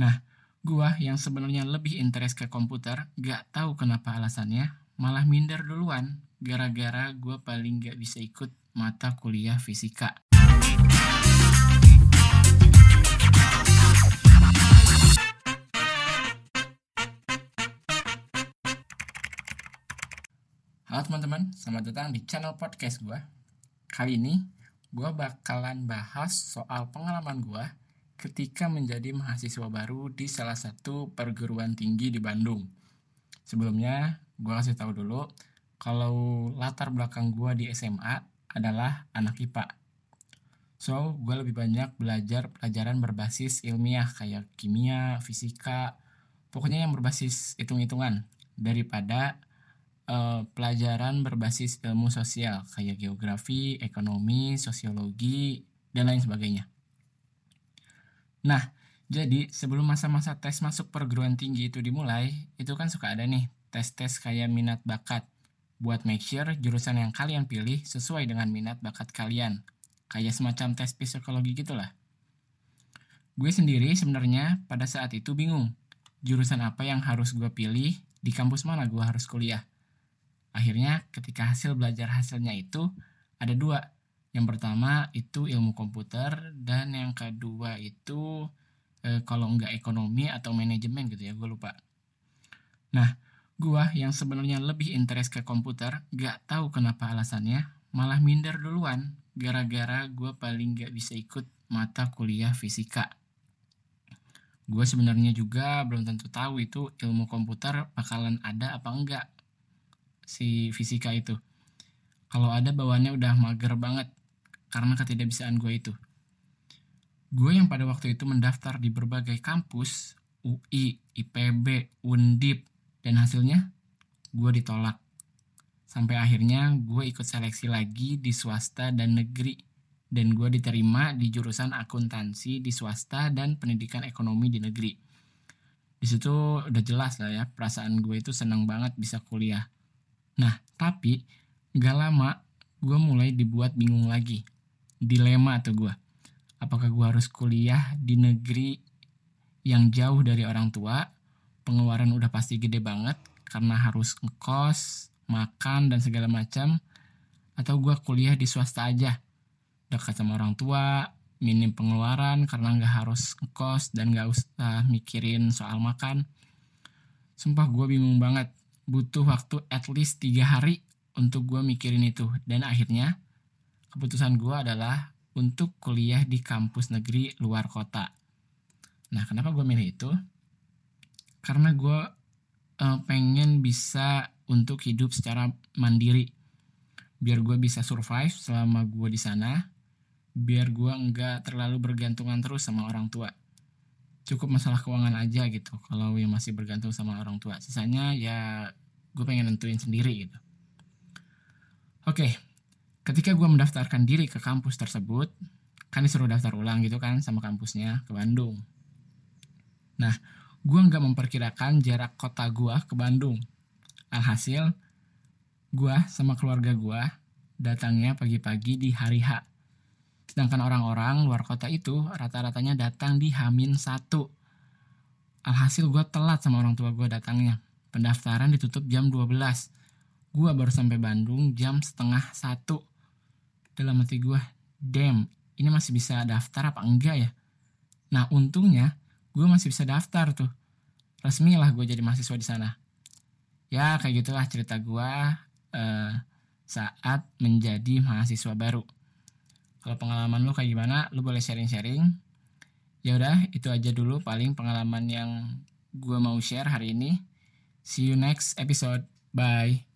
Nah, gua yang sebenarnya lebih interest ke komputer, gak tahu kenapa alasannya, malah minder duluan, gara-gara gua paling gak bisa ikut mata kuliah fisika. Halo teman-teman, selamat datang di channel podcast gua. Kali ini, gua bakalan bahas soal pengalaman gua ketika menjadi mahasiswa baru di salah satu perguruan tinggi di Bandung. Sebelumnya, gue kasih tahu dulu kalau latar belakang gue di SMA adalah anak IPA. So, gue lebih banyak belajar pelajaran berbasis ilmiah kayak kimia, fisika, pokoknya yang berbasis hitung-hitungan daripada uh, pelajaran berbasis ilmu sosial kayak geografi, ekonomi, sosiologi, dan lain sebagainya. Nah, jadi sebelum masa-masa tes masuk perguruan tinggi itu dimulai, itu kan suka ada nih tes-tes kayak minat bakat. Buat make sure jurusan yang kalian pilih sesuai dengan minat bakat kalian. Kayak semacam tes psikologi gitulah. Gue sendiri sebenarnya pada saat itu bingung. Jurusan apa yang harus gue pilih, di kampus mana gue harus kuliah. Akhirnya ketika hasil belajar hasilnya itu, ada dua yang pertama itu ilmu komputer dan yang kedua itu e, kalau nggak ekonomi atau manajemen gitu ya, gue lupa. Nah, gue yang sebenarnya lebih interest ke komputer, nggak tahu kenapa alasannya, malah minder duluan gara-gara gue paling nggak bisa ikut mata kuliah fisika. Gue sebenarnya juga belum tentu tahu itu ilmu komputer bakalan ada apa enggak si fisika itu. Kalau ada bawaannya udah mager banget karena ketidakbisaan gue itu. Gue yang pada waktu itu mendaftar di berbagai kampus, UI, IPB, Undip, dan hasilnya gue ditolak. Sampai akhirnya gue ikut seleksi lagi di swasta dan negeri. Dan gue diterima di jurusan akuntansi di swasta dan pendidikan ekonomi di negeri. Di situ udah jelas lah ya, perasaan gue itu seneng banget bisa kuliah. Nah, tapi gak lama gue mulai dibuat bingung lagi dilema tuh gue. Apakah gue harus kuliah di negeri yang jauh dari orang tua, pengeluaran udah pasti gede banget karena harus ngekos, makan dan segala macam, atau gue kuliah di swasta aja, dekat sama orang tua, minim pengeluaran karena nggak harus ngekos dan nggak usah mikirin soal makan. Sumpah gue bingung banget, butuh waktu at least tiga hari untuk gue mikirin itu dan akhirnya keputusan gue adalah untuk kuliah di kampus negeri luar kota. Nah, kenapa gue milih itu? Karena gue uh, pengen bisa untuk hidup secara mandiri. Biar gue bisa survive selama gue di sana. Biar gue nggak terlalu bergantungan terus sama orang tua. Cukup masalah keuangan aja gitu. Kalau yang masih bergantung sama orang tua. Sisanya ya gue pengen nentuin sendiri gitu. Oke, okay, ketika gue mendaftarkan diri ke kampus tersebut kan disuruh daftar ulang gitu kan sama kampusnya ke Bandung. Nah gue nggak memperkirakan jarak kota gue ke Bandung. Alhasil gue sama keluarga gue datangnya pagi-pagi di hari H. Sedangkan orang-orang luar kota itu rata-ratanya datang di Hamin satu. Alhasil gue telat sama orang tua gue datangnya. Pendaftaran ditutup jam 12 gue baru sampai Bandung jam setengah satu. Dalam hati gue damn ini masih bisa daftar apa enggak ya? Nah untungnya gue masih bisa daftar tuh. Resmi lah gue jadi mahasiswa di sana. Ya kayak gitulah cerita gue uh, saat menjadi mahasiswa baru. Kalau pengalaman lu kayak gimana? Lu boleh sharing-sharing. Ya udah itu aja dulu paling pengalaman yang gue mau share hari ini. See you next episode. Bye